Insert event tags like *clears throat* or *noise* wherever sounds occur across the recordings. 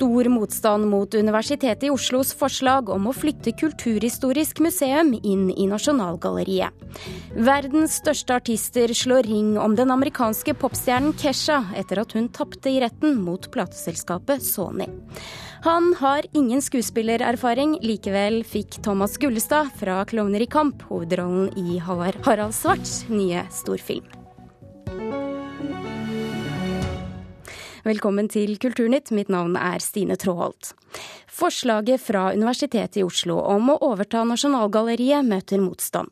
stor motstand mot Universitetet i Oslos forslag om å flytte Kulturhistorisk museum inn i Nasjonalgalleriet. Verdens største artister slår ring om den amerikanske popstjernen Kesha etter at hun tapte i retten mot plateselskapet Sony. Han har ingen skuespillererfaring, likevel fikk Thomas Gullestad fra Klovner i kamp hovedrollen i Harald Svarts nye storfilm. Velkommen til Kulturnytt, mitt navn er Stine Tråholt. Forslaget fra Universitetet i Oslo om å overta Nasjonalgalleriet møter motstand.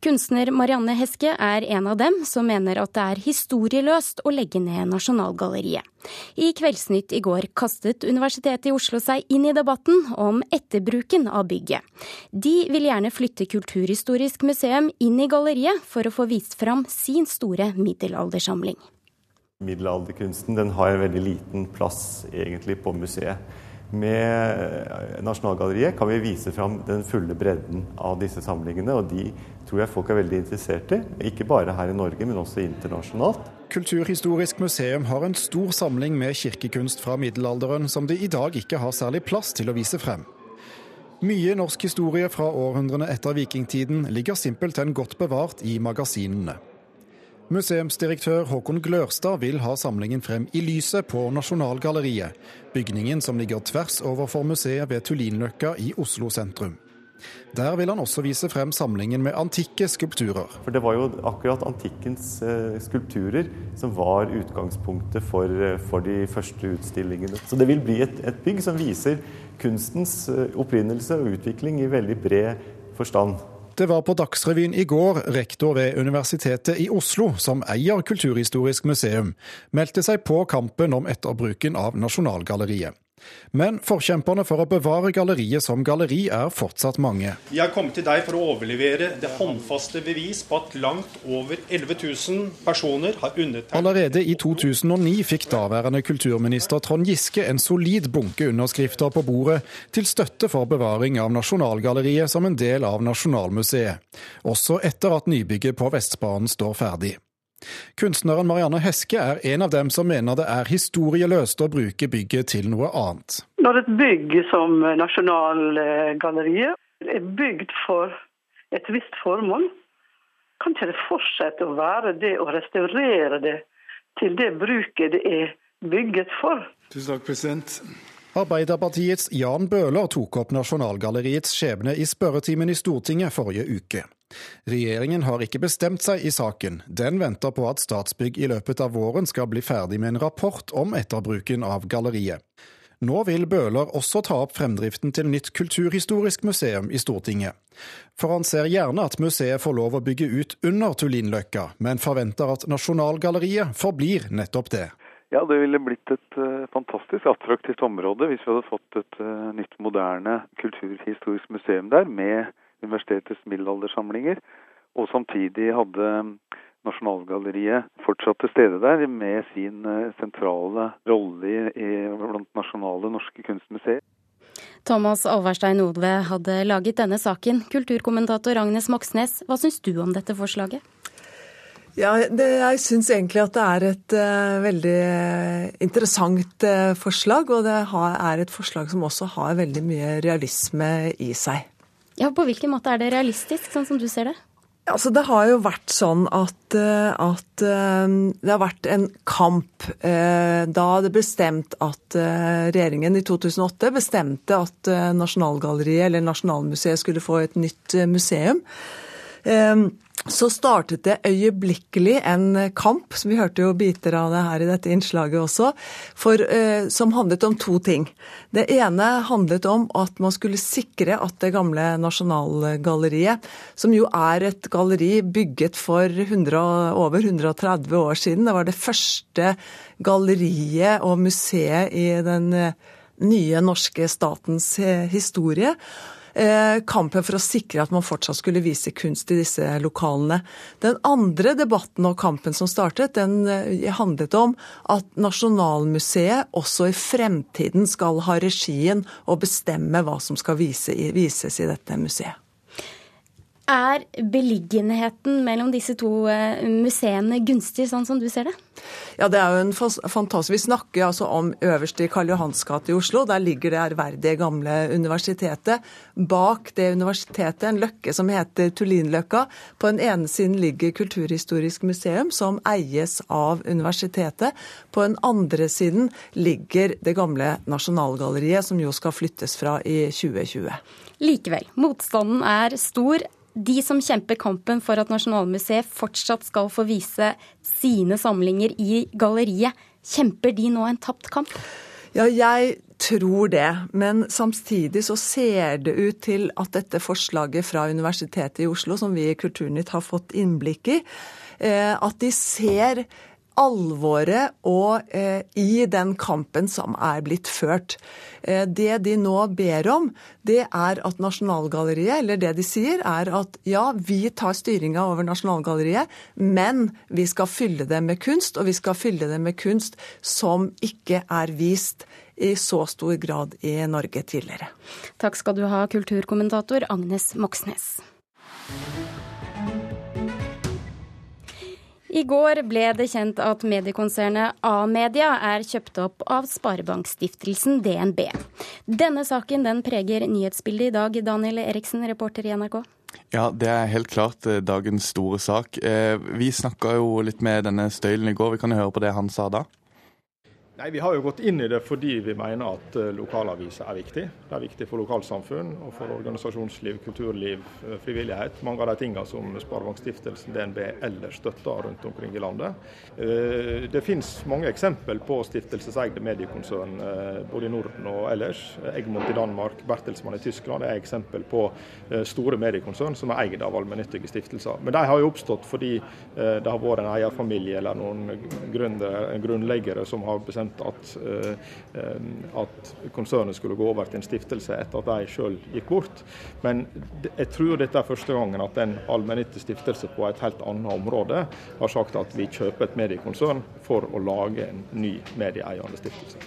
Kunstner Marianne Heske er en av dem som mener at det er historieløst å legge ned Nasjonalgalleriet. I Kveldsnytt i går kastet Universitetet i Oslo seg inn i debatten om etterbruken av bygget. De vil gjerne flytte Kulturhistorisk museum inn i galleriet for å få vist fram sin store middelaldersamling. Middelalderkunsten den har en veldig liten plass egentlig på museet. Med eh, Nasjonalgalleriet kan vi vise fram den fulle bredden av disse samlingene, og de tror jeg folk er veldig interessert i. Ikke bare her i Norge, men også internasjonalt. Kulturhistorisk museum har en stor samling med kirkekunst fra middelalderen som de i dag ikke har særlig plass til å vise frem. Mye norsk historie fra århundrene etter vikingtiden ligger simpelthen godt bevart i magasinene. Museumsdirektør Håkon Glørstad vil ha samlingen frem i lyset på Nasjonalgalleriet, bygningen som ligger tvers overfor museet ved Tullinløkka i Oslo sentrum. Der vil han også vise frem samlingen med antikke skulpturer. For Det var jo akkurat antikkens eh, skulpturer som var utgangspunktet for, eh, for, de første utstillingene. Så det vil bli et, et bygg som viser kunstens eh, opprinnelse og utvikling i veldig bred forstand. Det var på Dagsrevyen i går rektor ved Universitetet i Oslo, som eier Kulturhistorisk museum, meldte seg på kampen om etterbruken av Nasjonalgalleriet. Men forkjemperne for å bevare galleriet som galleri er fortsatt mange. Jeg kommet til deg for å overlevere det håndfaste bevis på at langt over 11 000 personer har undertegnet Allerede i 2009 fikk daværende kulturminister Trond Giske en solid bunke underskrifter på bordet til støtte for bevaring av Nasjonalgalleriet som en del av Nasjonalmuseet, også etter at nybygget på Vestbanen står ferdig. Kunstneren Marianne Heske er en av dem som mener det er historieløst å bruke bygget til noe annet. Når et bygg som Nasjonalgalleriet er bygd for et visst formål, kan ikke det fortsette å være det å restaurere det til det bruket det er bygget for. Tusen takk, president. Arbeiderpartiets Jan Bøhler tok opp Nasjonalgalleriets skjebne i spørretimen i Stortinget forrige uke. Regjeringen har ikke bestemt seg i saken. Den venter på at Statsbygg i løpet av våren skal bli ferdig med en rapport om etterbruken av galleriet. Nå vil Bøhler også ta opp fremdriften til nytt kulturhistorisk museum i Stortinget. For han ser gjerne at museet får lov å bygge ut under Tullinløkka, men forventer at Nasjonalgalleriet forblir nettopp det. Ja, det ville blitt et uh, fantastisk attraktivt område hvis vi hadde fått et uh, nytt, moderne kulturhistorisk museum der, med universitetets middelaldersamlinger, og samtidig hadde Nasjonalgalleriet fortsatt til stede der med sin eh, sentrale rolle i, blant nasjonale norske kunstmuseer. Thomas Alverstein Odve hadde laget denne saken. Kulturkommentator Agnes Moxnes, hva syns du om dette forslaget? Ja, det, Jeg syns egentlig at det er et uh, veldig interessant uh, forslag. Og det har, er et forslag som også har veldig mye realisme i seg. Ja, På hvilken måte er det realistisk, sånn som du ser det? Altså, det har jo vært sånn at, eh, at eh, det har vært en kamp. Eh, da det bestemt at regjeringen i 2008 bestemte at Nasjonalgalleriet eller Nasjonalmuseet skulle få et nytt museum så startet det øyeblikkelig en kamp, som vi hørte jo biter av det her i dette innslaget også, for, eh, som handlet om to ting. Det ene handlet om at man skulle sikre at det gamle Nasjonalgalleriet, som jo er et galleri bygget for 100, over 130 år siden, det var det første galleriet og museet i den eh, nye norske statens eh, historie. Eh, kampen for å sikre at man fortsatt skulle vise kunst i disse lokalene. Den andre debatten og kampen som startet, den eh, handlet om at Nasjonalmuseet også i fremtiden skal ha regien og bestemme hva som skal vises i dette museet. Er beliggenheten mellom disse to eh, museene gunstig, sånn som du ser det? Ja, det er jo en fantastisk. Vi snakker altså om øverst i Karl Johans gate i Oslo. Der ligger det ærverdige gamle universitetet. Bak det universitetet en løkke som heter Tullinløkka. På den ene siden ligger Kulturhistorisk museum, som eies av universitetet. På den andre siden ligger det gamle Nasjonalgalleriet, som jo skal flyttes fra i 2020. Likevel, motstanden er stor. De som kjemper kampen for at Nasjonalmuseet fortsatt skal få vise sine samlinger i galleriet, kjemper de nå en tapt kamp? Ja, jeg tror det. Men samtidig så ser det ut til at dette forslaget fra Universitetet i Oslo, som vi i Kulturnytt har fått innblikk i, eh, at de ser alvoret og eh, i den kampen som er blitt ført. Eh, det de nå ber om, det er at Nasjonalgalleriet, eller det de sier, er at ja, vi tar styringa over Nasjonalgalleriet, men vi skal fylle det med kunst, og vi skal fylle det med kunst som ikke er vist i så stor grad i Norge tidligere. Takk skal du ha, kulturkommentator Agnes Moxnes. I går ble det kjent at mediekonsernet A-media er kjøpt opp av Sparebankstiftelsen DNB. Denne saken den preger nyhetsbildet i dag. Daniel Eriksen, reporter i NRK. Ja, det er helt klart eh, dagens store sak. Eh, vi snakka jo litt med denne Støylen i går. Vi kan jo høre på det han sa da. Nei, Vi har jo gått inn i det fordi vi mener at eh, lokalaviser er viktig. Det er viktig for lokalsamfunn og for organisasjonsliv, kulturliv, eh, frivillighet. Mange av de tingene som Sparebankstiftelsen DNB ellers støtter rundt omkring i landet. Eh, det finnes mange eksempel på stiftelseseide mediekonsern både i Norden og ellers. Egmont i Danmark, Bertelsmann i Tyskland er eksempel på store mediekonsern som er eid av allmennyttige stiftelser. Men de har jo oppstått fordi det har vært en eierfamilie eller noen grunnleggere som har bestemt bestemt at, eh, eh, at, konsernet skulle gå over til en stiftelse etter at de sjøl gikk bort. Men jeg tror dette er første gangen at en allmennyttig stiftelse på et helt annet område har sagt at vi kjøper et mediekonsern for å lage en ny medieeiende stiftelse.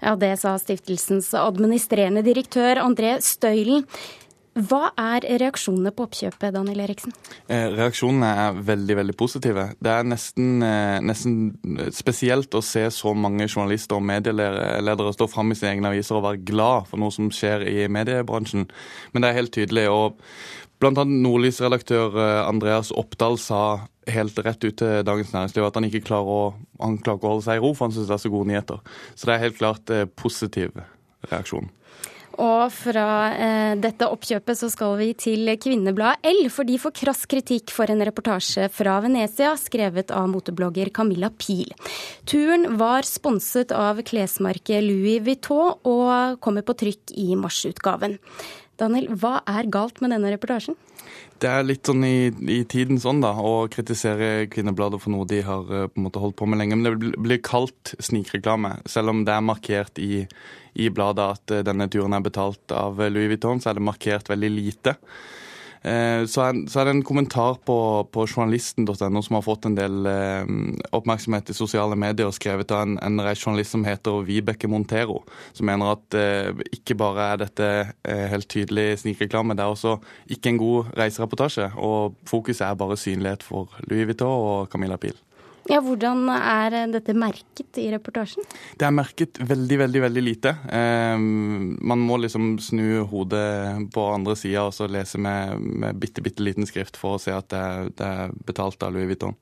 Ja, Det sa stiftelsens administrerende direktør André Støylen. Hva er reaksjonene på oppkjøpet, Daniel Eriksen? Eh, reaksjonene er veldig veldig positive. Det er nesten, eh, nesten spesielt å se så mange journalister og medieledere stå fram i sine egne aviser og være glad for noe som skjer i mediebransjen. Men det er helt tydelig. og Blant annet Nordlys-redaktør eh, Andreas Oppdal sa helt rett ut til Dagens Næringsliv at han ikke klarer å, klarer å holde seg i ro, for han syns det er så gode nyheter. Så det er helt klart positiv reaksjon. Og fra eh, dette oppkjøpet så skal vi til kvinnebladet L, for de får krass kritikk for en reportasje fra Venezia skrevet av moteblogger Camilla Pil. Turen var sponset av klesmerket Louis Vuitton og kommer på trykk i marsutgaven. Daniel, hva er galt med denne reportasjen? Det er litt sånn i, i tiden sånn, da, å kritisere Kvinnebladet for noe de har eh, på en måte holdt på med lenge. Men det blir kalt snikreklame, selv om det er markert i, i bladet at eh, denne turen er betalt av Louis Vuitton, så er det markert veldig lite. Eh, så er, det en kommentar på, på journalisten.no som har fått en del eh, oppmerksomhet i sosiale medier, og skrevet av en, en journalist som heter Vibeke Montero, som mener at eh, ikke bare er dette helt tydelig snikreklame, det er også ikke en god reisereportasje. Og fokuset er bare synlighet for Louis Vuitton og Camilla Pil. Ja, Hvordan er dette merket i reportasjen? Det er merket veldig, veldig veldig lite. Eh, man må liksom snu hodet på andre sida og så lese med, med bitte, bitte liten skrift for å se at det, det er betalt av Louis Vuitton.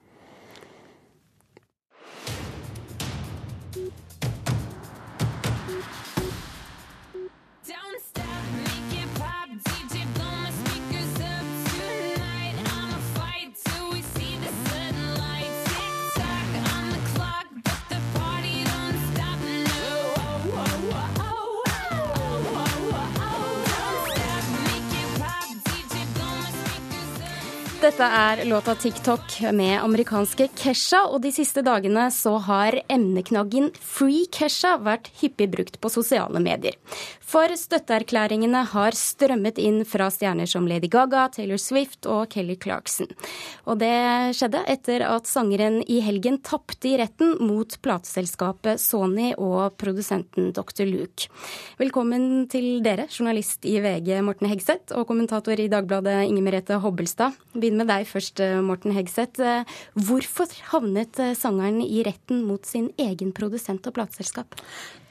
Dette er låta 'TikTok' med amerikanske Kesha, og de siste dagene så har emneknaggen 'Free Kesha' vært hyppig brukt på sosiale medier. For støtteerklæringene har strømmet inn fra stjerner som Lady Gaga, Taylor Swift og Kelly Clarkson. Og det skjedde etter at sangeren i helgen tapte i retten mot plateselskapet Sony og produsenten Dr. Luke. Velkommen til dere, journalist i VG Morten Hegseth og kommentator i Dagbladet Inger Merete Hobbelstad. Begynne med deg først, Morten Hegseth. Hvorfor havnet sangeren i retten mot sin egen produsent og plateselskap?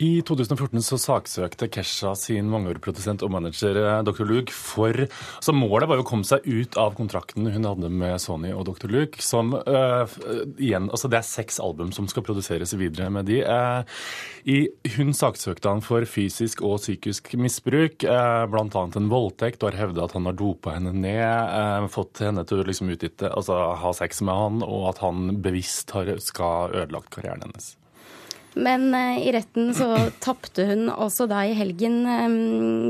I 2014 så saksøkte Kesha sin mangeårige og manager Dr. Luke for Så målet var jo å komme seg ut av kontrakten hun hadde med Sony og Dr. Luke, som uh, igjen Altså det er seks album som skal produseres videre med de. Uh, i, hun saksøkte han for fysisk og psykisk misbruk, uh, bl.a. en voldtekt, og har hevda at han har dopa henne ned, fått henne til å liksom utnytte, altså ha sex med han, og at han bevisst har, skal ha ødelagt karrieren hennes. Men uh, i retten så *clears throat* tapte hun også da i helgen.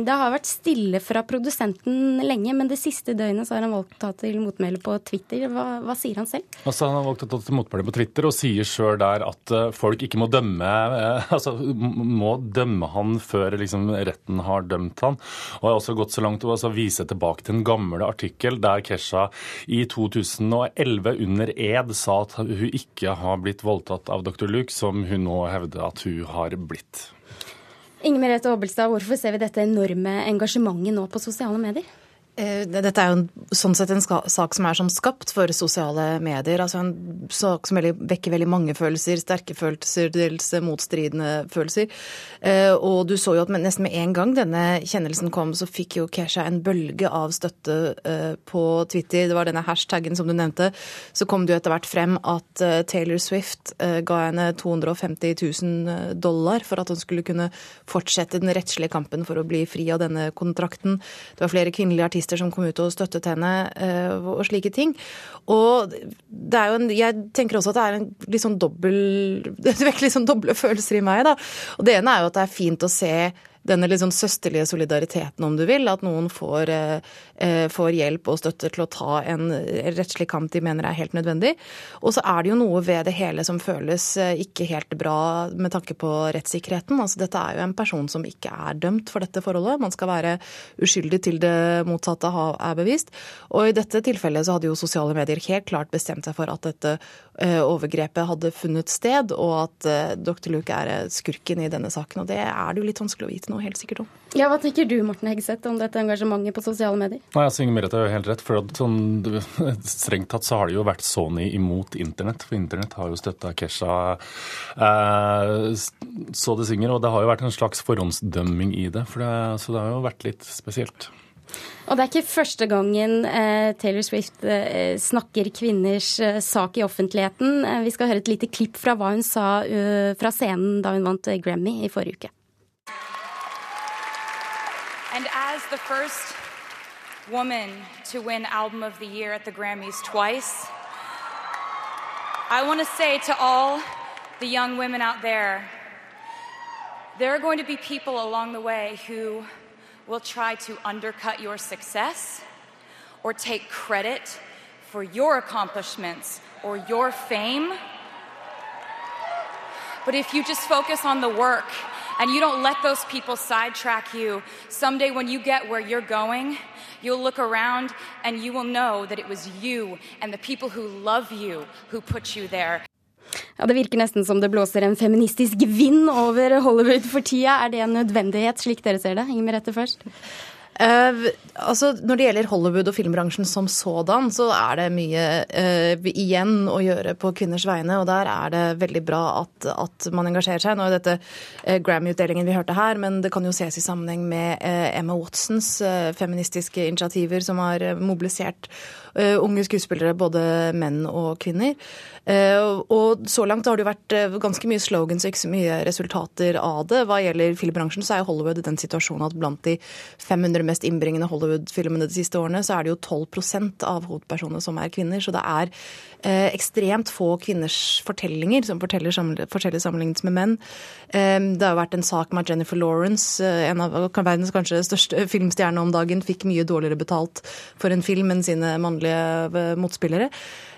Det har vært stille fra produsenten lenge, men det siste døgnet så har han valgt å ta til motmæle på Twitter. Hva, hva, sier han selv? Altså, han har valgt å ta til motmæle på Twitter og sier sjøl der at uh, folk ikke må dømme uh, *laughs* altså, må dømme han før liksom, retten har dømt han. Og har også gått så langt å altså, vise tilbake til en gammel artikkel der Kesha i 2011 under ed sa at hun ikke har blitt voldtatt av dr. Luke, som hun nå hevde at hun har blitt. Inger Merete Aabelstad, hvorfor ser vi dette enorme engasjementet nå på sosiale medier? Eh, dette er jo en, sånn sett en sak som er som skapt for sosiale medier. altså En sak som vekker veldig mange følelser. Sterke følelser, dels motstridende følelser. Eh, og du så jo at nesten med en gang denne kjennelsen kom, så fikk jo Kesha en bølge av støtte eh, på Twitter. Det var denne hashtaggen som du nevnte. Så kom det jo etter hvert frem at Taylor Swift ga henne 250 000 dollar for at hun skulle kunne fortsette den rettslige kampen for å bli fri av denne kontrakten. Det var flere kvinnelige artister artister som kom ut og støttet henne eh, og slike ting. Og det er jo en, jeg tenker også at det er en litt sånn dobbel *laughs* Det vekker litt sånn doble følelser i meg, da. Og det ene er jo at det er fint å se denne litt sånn søsterlige solidariteten, om du vil. At noen får, eh, får, hjelp og støtte til å ta en rettslig kamp de mener er helt nødvendig. Og så er det jo noe ved det hele som føles eh, ikke helt bra med tanke på rettssikkerheten. Altså dette er jo en person som ikke er dømt for dette forholdet. Man skal være uskyldig til det motsatte er bevist. Og i dette tilfellet så hadde jo sosiale medier helt klart bestemt seg for at dette eh, overgrepet hadde funnet sted, og at dr. Luke er skurken i denne saken. Og det er det jo litt vanskelig å vite noe helt sikkert om. Ja, Hva tenker du Morten Hegseth, om dette engasjementet på sosiale medier? Nei, altså, Inger Merete har jo helt rett. for at, sånn, *laughs* Strengt tatt så har det jo vært Sony imot internett. For internett har jo støtta Kesha eh, så det synger. Og det har jo vært en slags forhåndsdømming i det. det så det har jo vært litt spesielt. Og det er ikke første gangen eh, Taylor Swift eh, snakker kvinners eh, sak i offentligheten. Eh, vi skal høre et lite klipp fra hva hun sa uh, fra scenen da hun vant Grammy i forrige uke. And as the first woman to win Album of the Year at the Grammys twice, I want to say to all the young women out there there are going to be people along the way who will try to undercut your success or take credit for your accomplishments or your fame. But if you just focus on the work and you don't let those people sidetrack you, someday when you get where you're going, you'll look around and you will know that it was you and the people who love you who put you there. Ja, Det virker nesten som det blåser en feministisk vind over Hollywood for tida. Er det en nødvendighet, slik dere ser det? Inger Merete først. Uh, altså, når det gjelder Hollywood og filmbransjen som sådan, så er det mye uh, igjen å gjøre på kvinners vegne. Og der er det veldig bra at, at man engasjerer seg. Nå er dette uh, Grammy-utdelingen vi hørte her, men det kan jo ses i sammenheng med Emma Watsons feministiske initiativer som har mobilisert unge skuespillere, både menn og kvinner. Og så langt har det jo vært ganske mye slogans og ikke så mye resultater av det. Hva gjelder filmbransjen, så er Hollywood i den situasjonen at blant de 500 mest innbringende Hollywood-filmene de siste årene, så er det jo 12% av hovedpersonene som er kvinner. Så det er eh, ekstremt få kvinners fortellinger som forteller sammenlignet med menn. Eh, det har jo vært en sak med Jennifer Lawrence, eh, en av verdens kanskje største *laughs* filmstjerner om dagen, fikk mye dårligere betalt for en film enn sine mannlige eh, motspillere.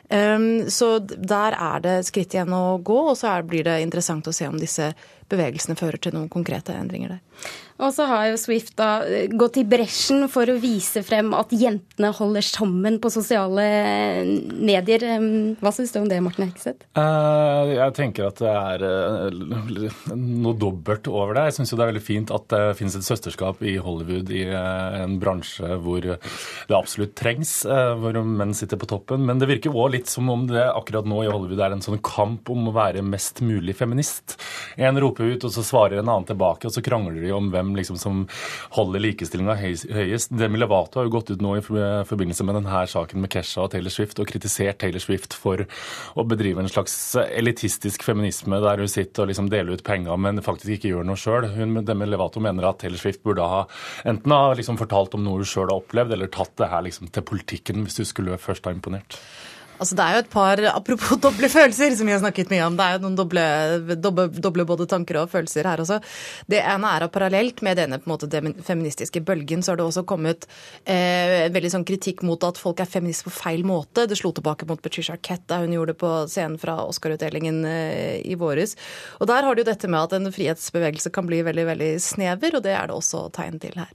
Um, så der er det skritt igjen å gå, og så blir det interessant å se om disse bevegelsene fører til noen konkrete endringer der. Og så har jo Swift da eh, gått i bresjen for å vise frem at jentene holder sammen på sosiale eh, medier. Hva syns du om det, Morten Hekseth? Uh, jeg tenker at det er noe dobbelt over det. Jeg syns det er veldig fint at det finnes et søsterskap i Hollywood i en bransje hvor det absolutt trengs, hvor menn sitter på toppen. Men det virker òg litt som om det akkurat nå i Hollywood er en sånn kamp om å være mest mulig feminist. En roper ut, og så svarer en annen tilbake, og så krangler de om hvem hvem liksom som holder likestillinga høyest. Demi Levato har jo gått ut nå i forbindelse med denne saken med Kesha og Taylor Swift og kritisert Taylor Swift for å bedrive en slags elitistisk feminisme der hun sitter og liksom deler ut penger, men faktisk ikke gjør noe sjøl. Demi Levato mener at Taylor Swift burde ha enten ha liksom fortalt om noe hun sjøl har opplevd, eller tatt det her liksom til politikken hvis du skulle først ha imponert. Altså, det er jo et par Apropos *laughs* doble følelser, som vi har snakket mye om. Det er jo noen doble, doble, doble både tanker og følelser her også. Det ene er at parallelt med denne måte, feministiske bølgen, så har det også kommet eh, veldig sånn kritikk mot at folk er feminister på feil måte. Det slo tilbake mot Patricia Arquette da hun gjorde det på scenen fra Oscar-utdelingen eh, i våres. Og der har du dette med at en frihetsbevegelse kan bli veldig, veldig snever, og det er det også tegn til her.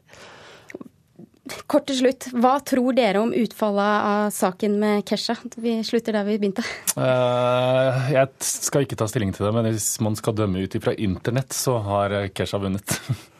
Kort til slutt, hva tror dere om utfallet av saken med Kesha? Vi slutter der vi begynte. Uh, jeg skal ikke ta stilling til det, men hvis man skal dømme ut ifra internett, så har Kesha vunnet. *laughs*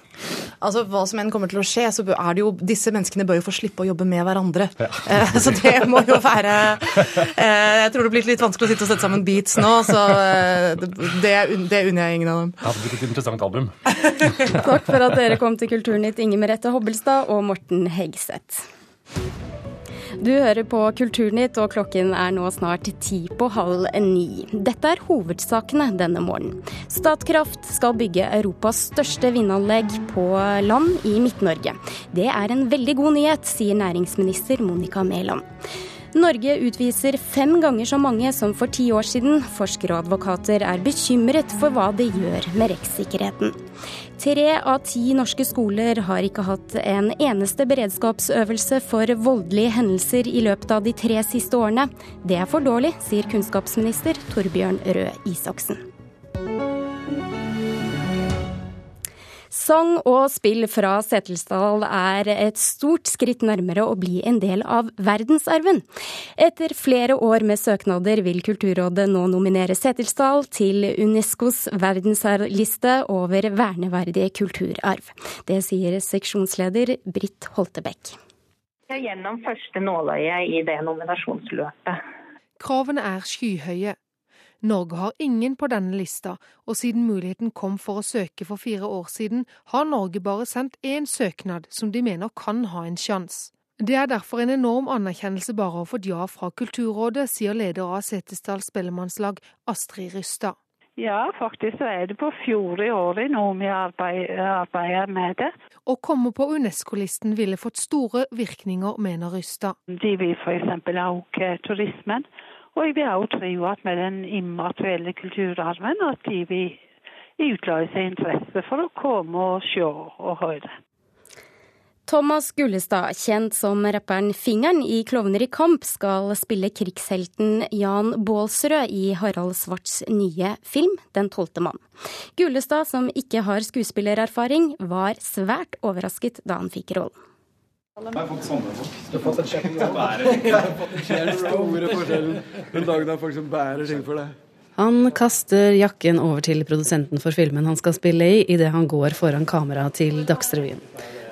Altså, Hva som enn kommer til å skje, så er det jo disse menneskene bør jo få slippe å jobbe med hverandre. Ja. *laughs* Eh, så det må jo være eh, Jeg tror det blir litt vanskelig å sitte og sette sammen beats nå, så eh, det, det unner jeg ingen av dem. Ja, Det blir et interessant album. Takk for at dere kom til Kulturnytt, Inger Merete Hobbelstad og Morten Hegseth. Du hører på Kulturnytt, og klokken er nå snart ti på halv ni. Dette er hovedsakene denne morgenen. Statkraft skal bygge Europas største vindanlegg på land i Midt-Norge. Det er en veldig god nyhet, sier næringsminister Monica Mæland. Norge utviser fem ganger så mange som for ti år siden. Forskere og advokater er bekymret for hva det gjør med rettssikkerheten. Tre av ti norske skoler har ikke hatt en eneste beredskapsøvelse for voldelige hendelser i løpet av de tre siste årene. Det er for dårlig, sier kunnskapsminister Torbjørn Røe Isaksen. Sang og spill fra Setelsdal er et stort skritt nærmere å bli en del av verdensarven. Etter flere år med søknader vil Kulturrådet nå nominere Setelsdal til Unescos verdensarvliste over verneverdige kulturarv. Det sier seksjonsleder Britt Holtebekk. Gjennom første nåløye i det nominasjonsløpet. Kravene er skyhøye. Norge har ingen på denne lista, og siden muligheten kom for å søke for fire år siden, har Norge bare sendt én søknad som de mener kan ha en sjanse. Det er derfor en enorm anerkjennelse bare å ha fått ja fra Kulturrådet, sier leder av Setesdal spellemannslag, Astrid Rystad. Ja, faktisk så er det på fjerde året nå vi arbeider med det. Å komme på Unesco-listen ville fått store virkninger, mener Rystad. De vil f.eks. øke turismen. Og jeg vil også tro at med den immaterielle kulturarven at de vil utløse interesse for å komme og se og høre. Thomas Gullestad, kjent som rapperen Fingeren i Klovner i kamp, skal spille krigshelten Jan Baalsrød i Harald Svarts nye film Den tolvte mann. Gullestad, som ikke har skuespillererfaring, var svært overrasket da han fikk rollen. Jeg har fått sånne folk. Du har fått en sjekk som bærer ting. Det den store forskjellen. Den dagen det er folk som bærer ting for deg. Han kaster jakken over til produsenten for filmen han skal spille i, idet han går foran kamera til Dagsrevyen.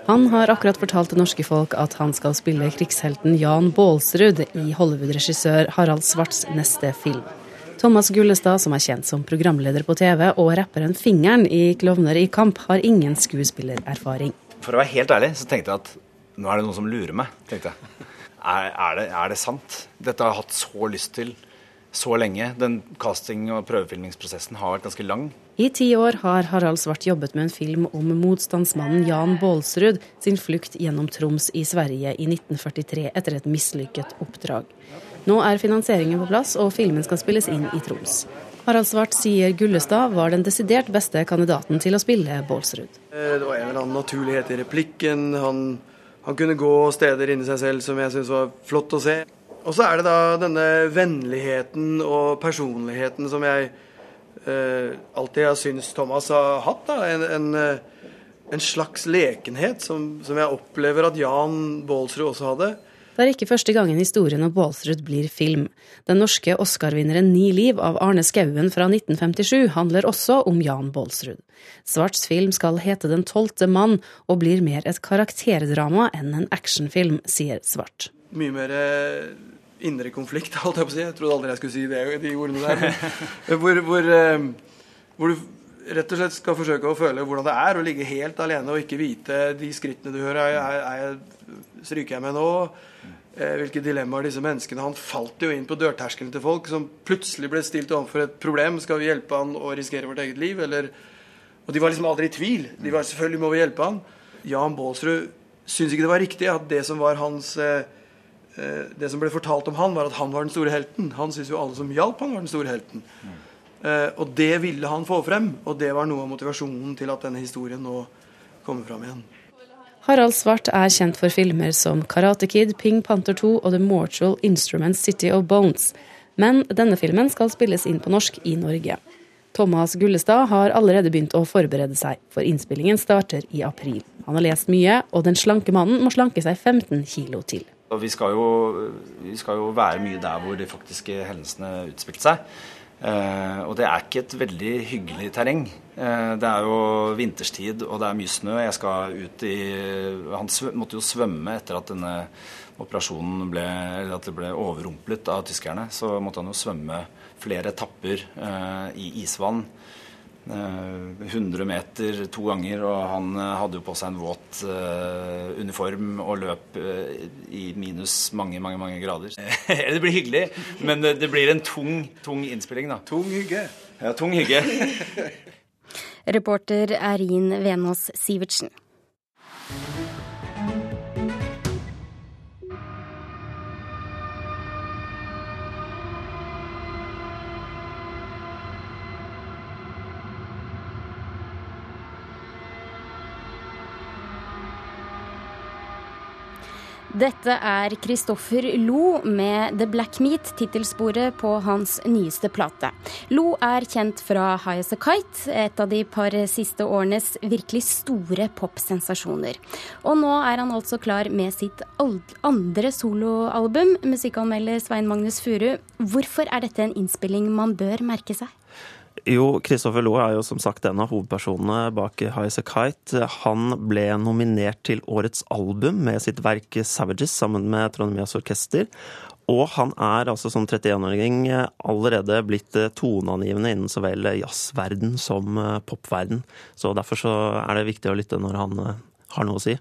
Han har akkurat fortalt det norske folk at han skal spille krigshelten Jan Baalsrud i Hollywood-regissør Harald Svarts neste film. Thomas Gullestad, som er kjent som programleder på TV, og rapperen Fingeren i Klovner i kamp, har ingen skuespillererfaring. For å være helt ærlig så tenkte jeg at nå er det noen som lurer meg, tenkte jeg. Er, er, det, er det sant? Dette har jeg hatt så lyst til så lenge. Den casting- og prøvefilmingsprosessen har vært ganske lang. I ti år har Harald Svart jobbet med en film om motstandsmannen Jan Baalsrud sin flukt gjennom Troms i Sverige i 1943 etter et mislykket oppdrag. Nå er finansieringen på plass, og filmen skal spilles inn i Troms. Harald Svart sier Gullestad var den desidert beste kandidaten til å spille Baalsrud. Eh, det var en eller annen naturlighet i replikken. Han han kunne gå steder inni seg selv som jeg syntes var flott å se. og så er det da denne vennligheten og personligheten som jeg eh, alltid har syntes Thomas har hatt. da, En, en, en slags lekenhet som, som, jeg opplever at Jan Baalsrud også hadde. Det er ikke første gangen historien om Baalsrud blir film. Den norske Oscar-vinneren Ni liv av Arne Skouen fra 1957 handler også om Jan Baalsrud. Svarts film skal hete Den tolvte mann, og blir mer et karakterdrama enn en actionfilm, sier Svart. Mye mer eh, indre konflikt, *laughs* holdt jeg på å si. Jeg trodde aldri jeg skulle si det, de ordene der. *laughs* hvor, hvor, eh, hvor du rett og slett skal forsøke å føle hvordan det er å ligge helt alene og ikke vite de skrittene du hører. Er, er jeg, stryker jeg med nå? Eh, hvilke dilemmaer disse menneskene Han falt jo inn på dørterskelen til folk som plutselig ble stilt overfor et problem. Skal vi hjelpe han å risikere vårt eget liv? Eller, og de var liksom aldri i tvil. De var selvfølgelig må vi hjelpe han. Jan Baalsrud syns ikke det var riktig at det som var hans eh, eh, det som ble fortalt om han, var at han var den store helten. Han syntes jo alle som hjalp han, var den store helten. Mm. Eh, og det ville han få frem, og det var noe av motivasjonen til at denne historien nå kommer fram igjen. Harald Svart er kjent for filmer som Karate Kid, Ping Panther 2 og The Mortal Instruments City of Bones. Men denne filmen skal spilles inn på norsk i Norge. Thomas Gullestad har allerede begynt å forberede seg, for innspillingen starter i april. Han har lest mye, og den slanke mannen må slanke seg 15 kilo til. Vi skal, jo, vi skal jo være mye der hvor de faktiske hendelsene utspilte seg. Eh, og det er ikke et veldig hyggelig terreng. Eh, det er jo vinterstid og det er mye snø. Jeg skal ut i Han måtte jo svømme etter at denne operasjonen ble, at det ble overrumplet av tyskerne. Så måtte han jo svømme flere etapper eh, i isvann. 100 eh, meter to ganger, og han eh, hadde jo på seg en våt uh, uniform og løp uh, i minus mange, mange mange grader. *laughs* det blir hyggelig, men det blir en tung, tung innspilling, da. Tung hygge. Ja, tung hygge. Reporter Erin Venås Sivertsen. Dette er Kristoffer Lo med The Black Meat, tittelsporet på hans nyeste plate. Lo er kjent fra High As A Kite, et av de par siste årenes virkelig store popsensasjoner. Og nå er han altså klar med sitt andre soloalbum, musikkanmelder Svein Magnus Furu. Hvorfor er dette en innspilling man bør merke seg? Jo, Kristoffer Loe er jo som sagt en av hovedpersonene bak High A Kite. Han ble nominert til årets album med sitt verk 'Savages' sammen med Trondheimias Orkester. Og han er altså som 31-åring allerede blitt toneangivende innen så vel jazzverden som popverden. Så derfor så er det viktig å lytte når han har noe å si.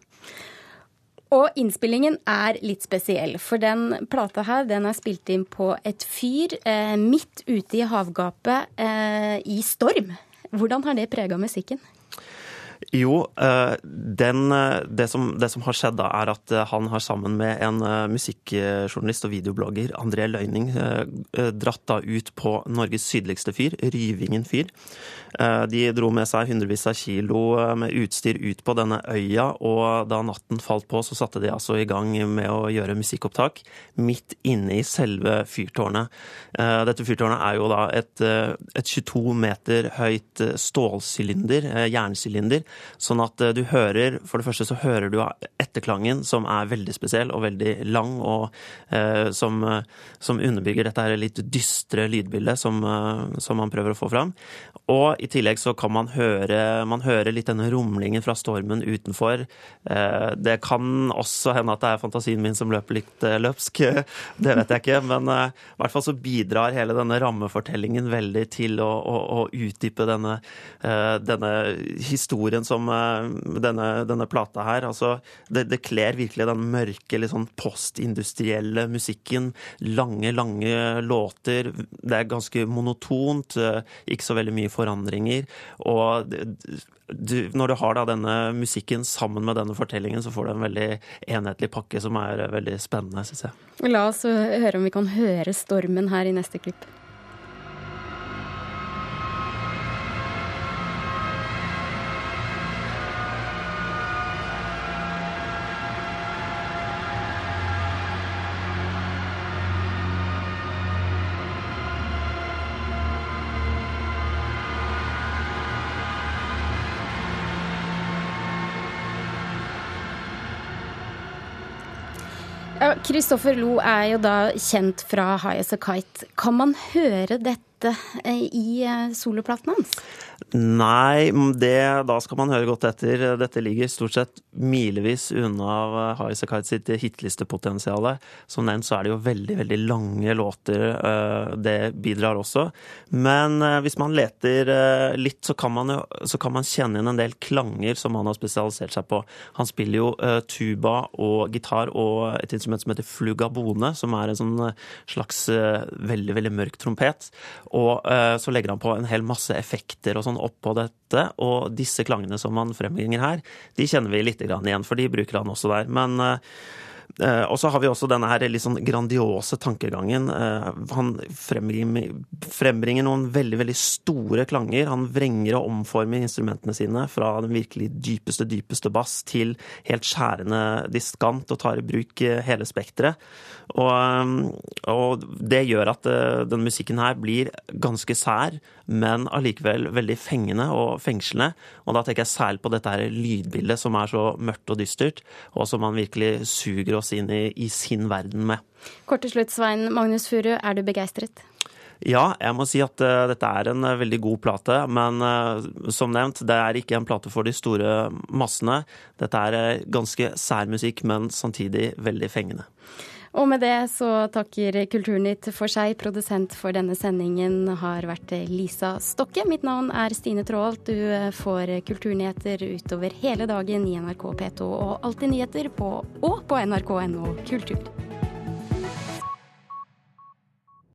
Og innspillingen er litt spesiell, for den plata her den er spilt inn på et fyr eh, midt ute i havgapet eh, i storm. Hvordan har det prega musikken? Jo, eh, den, eh, det, som, det, som, har skjedd da, er at eh, han har sammen med en musikkjournalist og videoblogger, André Løyning, dratt da ut på Norges sydligste fyr, Ryvingen fyr. De dro med seg hundrevis av kilo med utstyr ut på denne øya, og da natten falt på, så satte de altså i gang med å gjøre musikkopptak midt inne i selve fyrtårnet. Dette fyrtårnet er jo da et, et 22 meter høyt stålsylinder, jernsylinder, Sånn at eh, du hører For det første så hører du etterklangen, som er veldig spesiell og veldig lang, og eh, som, eh, som, underbygger dette her litt dystre lydbildet som, eh, som, man prøver å få fram. Og i tillegg så kan man høre, man hører litt denne rumlingen fra stormen utenfor. Eh, det kan også hende at det er fantasien min som løper litt eh, løpsk, *laughs* det vet jeg ikke. Men i hvert fall så bidrar hele denne rammefortellingen veldig til å, å, å utdype denne, denne historien som eh, denne, denne plata her. Altså, det, det kler virkelig den mørke, litt sånn postindustrielle musikken. Lange, lange låter. Det er ganske monotont. Eh, ikke så veldig mye forandringer. Og du, når du har da denne musikken sammen med denne fortellingen, så får du en veldig enhetlig pakke som er veldig spennende, syns jeg. La oss høre om vi kan høre stormen her i neste klipp. Kristoffer Lo er jo da kjent fra High As A Kite. Kan man høre dette eh, i eh, soloplaten hans? Nei, det, da skal man høre godt etter. Dette ligger stort sett milevis unna Highasakite sitt hitlistepotensial. Som nevnt så er det jo veldig, veldig lange låter. Eh, det bidrar også. Men eh, hvis man leter eh, litt, så kan man, så kan man kjenne inn en del klanger som han har spesialisert seg på. Han spiller jo tuba og gitar og et instrument som heter flugabone, som er en sånn slags veldig, veldig mørk trompet. Og så legger han på en hel masse effekter og sånn oppå dette. Og disse klangene som han frembringer her, de kjenner vi litt igjen, for de bruker han også der. Men Uh, og så har vi også denne her litt sånn grandiose tankegangen. Uh, han frembringer, noen veldig veldig store klanger. Han vrenger og omformer instrumentene sine fra den virkelig dypeste, dypeste bass til helt skjærende diskant og tar i bruk uh, hele spekteret. Og, og, det gjør at den musikken her blir ganske sær, men allikevel veldig fengende og fengslende. Og da tenker jeg særlig på dette her lydbildet som er så mørkt og dystert, og som man virkelig suger oss inn i, i sin verden med. Kort til slutt, Svein Magnus Furu, er du begeistret? Ja, jeg må si at uh, dette er en uh, veldig god plate, men uh, som nevnt, det er ikke en plate for de store massene. Dette er ganske sær musikk, men samtidig veldig fengende. Og med det så takker Kulturnytt for seg. Produsent for denne sendingen har vært Lisa Stokke. Mitt navn er Stine Traalt. Du får kulturnyheter utover hele dagen i NRK P2 og Alltid nyheter på og på nrk.no kultur.